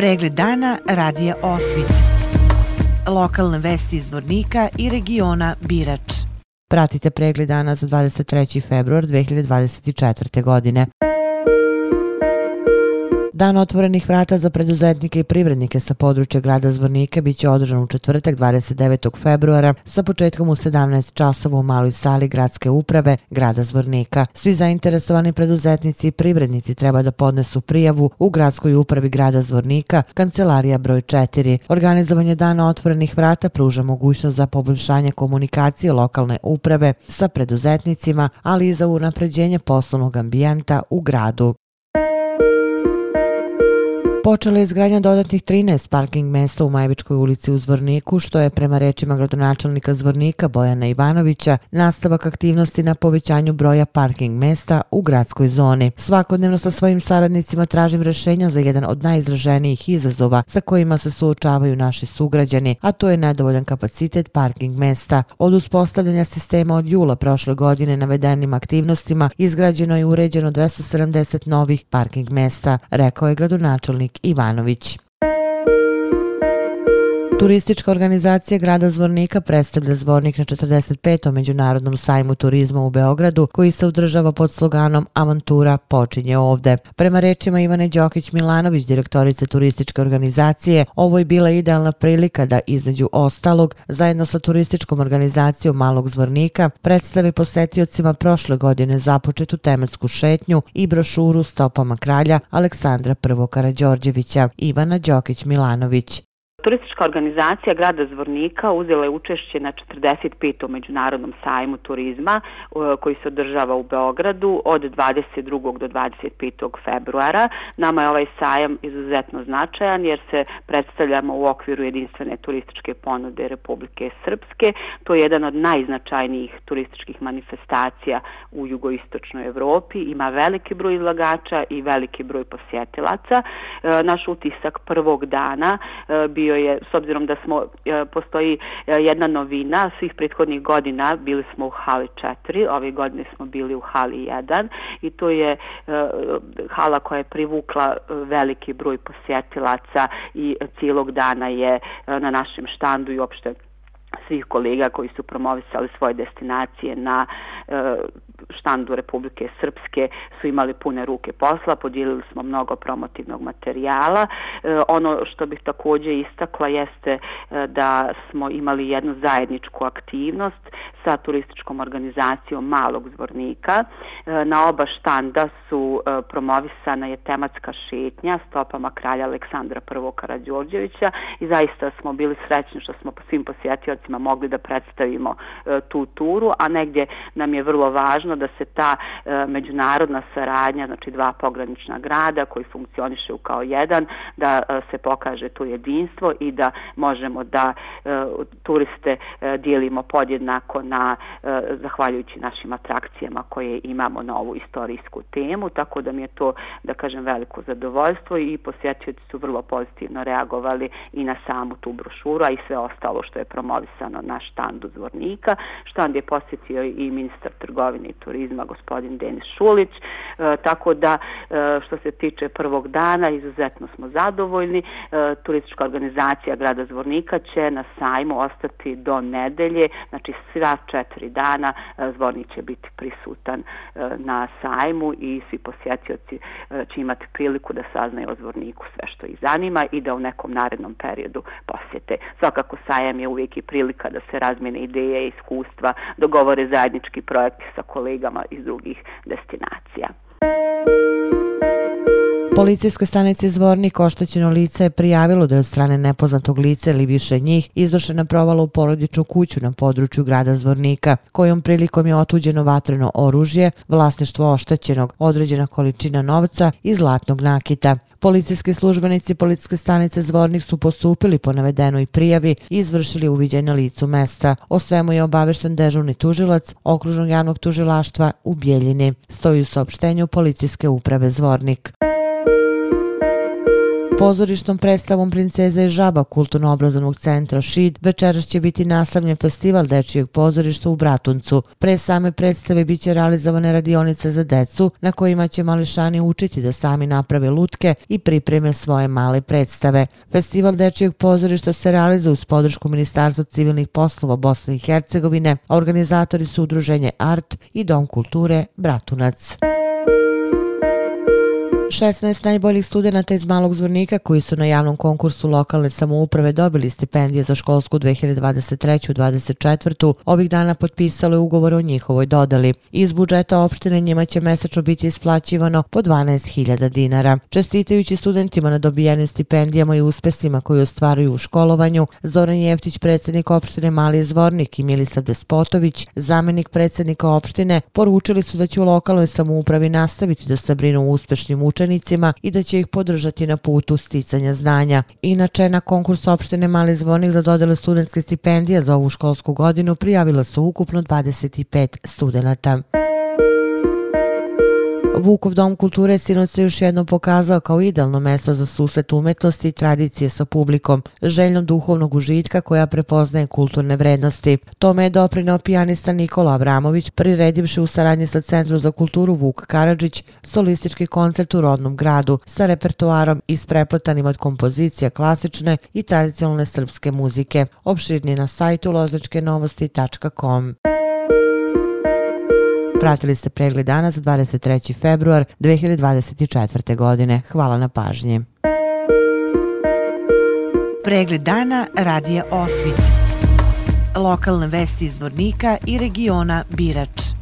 Pregled dana radija Osvit. Lokalne vesti iz Vornika i regiona Birač. Pratite pregled dana za 23. februar 2024. godine. Dan otvorenih vrata za preduzetnike i privrednike sa područja grada Zvornika biće održan u četvrtak 29. februara sa početkom u 17 časova u maloj sali gradske uprave grada Zvornika. Svi zainteresovani preduzetnici i privrednici treba da podnesu prijavu u gradskoj upravi grada Zvornika, kancelarija broj 4. Organizovanje dana otvorenih vrata pruža mogućnost za poboljšanje komunikacije lokalne uprave sa preduzetnicima, ali i za unapređenje poslovnog ambijenta u gradu. Počela je izgradnja dodatnih 13 parking mesta u Majvičkoj ulici u Zvorniku, što je prema rečima gradonačelnika Zvornika Bojana Ivanovića nastavak aktivnosti na povećanju broja parking mesta u gradskoj zoni. Svakodnevno sa svojim saradnicima tražim rešenja za jedan od najizraženijih izazova sa kojima se suočavaju naši sugrađani, a to je nedovoljan kapacitet parking mesta. Od uspostavljanja sistema od jula prošle godine navedenim aktivnostima izgrađeno je uređeno 270 novih parking mesta, rekao je gradonačelnik Ivanović. Turistička organizacija grada Zvornika predstavlja Zvornik na 45. međunarodnom sajmu turizma u Beogradu koji se udržava pod sloganom Avantura počinje ovde. Prema rečima Ivane Đokić-Milanović, direktorice turističke organizacije, ovo je bila idealna prilika da između ostalog, zajedno sa turističkom organizacijom Malog Zvornika, predstavi posetiocima prošle godine započetu tematsku šetnju i brošuru Stopama kralja Aleksandra I. Karađorđevića, Ivana Đokić-Milanović. Turistička organizacija grada Zvornika uzela je učešće na 45. međunarodnom sajmu turizma e, koji se održava u Beogradu od 22. do 25. februara. Nama je ovaj sajam izuzetno značajan jer se predstavljamo u okviru jedinstvene turističke ponude Republike Srpske. To je jedan od najznačajnijih turističkih manifestacija u jugoistočnoj Evropi. Ima veliki broj izlagača i veliki broj posjetilaca. E, naš utisak prvog dana e, bio bio je, s obzirom da smo, e, postoji e, jedna novina, svih prethodnih godina bili smo u hali 4, ove godine smo bili u hali 1 i to je e, hala koja je privukla veliki broj posjetilaca i cijelog dana je na našem štandu i uopšte svih kolega koji su promovisali svoje destinacije na e, štandu Republike Srpske su imali pune ruke posla, podijelili smo mnogo promotivnog materijala. E, ono što bih također istakla jeste e, da smo imali jednu zajedničku aktivnost sa turističkom organizacijom Malog zvornika. E, na oba štanda su e, promovisana je tematska šetnja stopama kralja Aleksandra I. Karadžorđevića i zaista smo bili srećni što smo svim posjetiocima mogli da predstavimo e, tu turu, a negdje nam je vrlo važno da se ta e, međunarodna saradnja, znači dva pogranična grada koji funkcioniše kao jedan, da e, se pokaže to jedinstvo i da možemo da E, turiste e, dijelimo podjednako na e, zahvaljujući našim atrakcijama koje imamo na ovu istorijsku temu, tako da mi je to, da kažem, veliko zadovoljstvo i posjetioci su vrlo pozitivno reagovali i na samu tu brošuru, a i sve ostalo što je promovisano na štandu Zvornika. Štand je posjetio i ministar trgovine i turizma, gospodin Denis Šulić, e, tako da e, što se tiče prvog dana, izuzetno smo zadovoljni. E, turistička organizacija grada Zvornika će na sajmu ostati do nedelje, znači sva četiri dana e, zvornik će biti prisutan e, na sajmu i svi posjetioci e, će imati priliku da saznaju o zvorniku sve što ih zanima i da u nekom narednom periodu posjete. Svakako sajam je uvijek i prilika da se razmine ideje i iskustva, dogovore zajednički projekti sa kolegama iz drugih destinacija. Policijskoj stanici Zvornik oštećeno lice je prijavilo da je od strane nepoznatog lice ili više njih izvršena provala u porodičnu kuću na području grada Zvornika, kojom prilikom je otuđeno vatreno oružje, vlasništvo oštećenog, određena količina novca i zlatnog nakita. Policijski službenici policijske stanice Zvornik su postupili po navedenoj prijavi i izvršili uviđaj na licu mesta. O svemu je obavešten dežurni tužilac okružnog javnog tužilaštva u Bijeljini. Stoji u saopštenju policijske uprave Zvornik. Pozorišnom predstavom Princeza i žaba kulturno-obrazovnog centra ŠID večeras će biti naslavljen festival Dečijeg pozorišta u Bratuncu. Pre same predstave bit će realizovane radionice za decu na kojima će mališani učiti da sami naprave lutke i pripreme svoje male predstave. Festival Dečijeg pozorišta se realizuje uz podršku Ministarstva civilnih poslova Bosne i Hercegovine, a organizatori su udruženje Art i Dom kulture Bratunac. 16 najboljih studenta iz Malog Zvornika koji su na javnom konkursu lokalne samouprave dobili stipendije za školsku 2023-2024. Ovih dana potpisalo je ugovor o njihovoj dodali. Iz budžeta opštine njima će mesečno biti isplaćivano po 12.000 dinara. Čestitajući studentima na dobijenim stipendijama i uspesima koji ostvaruju u školovanju, Zoran Jeftić, predsjednik opštine Mali Zvornik i Milisa Despotović, zamenik predsjednika opštine, poručili su da će u lokalnoj samoupravi nastaviti da se brinu uspešnim učenicima učenicima i da će ih podržati na putu sticanja znanja. Inače, na konkurs opštine Mali zvonik za dodelu studentske stipendije za ovu školsku godinu prijavilo su ukupno 25 studenta. Vukov dom kulture sinoć se još jednom pokazao kao idealno mesto za susret umetnosti i tradicije sa publikom, željnom duhovnog užitka koja prepoznaje kulturne vrednosti. Tome je doprinao pijanista Nikola Abramović, priredivši u saradnji sa Centru za kulturu Vuk Karadžić solistički koncert u rodnom gradu sa repertoarom isprepletanim od kompozicija klasične i tradicionalne srpske muzike. Opširni na sajtu loznačkenovosti.com. Pratili ste pregled dana za 23. februar 2024. godine. Hvala na pažnji. Pregled dana radija Osvit. Lokalne vesti iz Vornika i regiona Birač.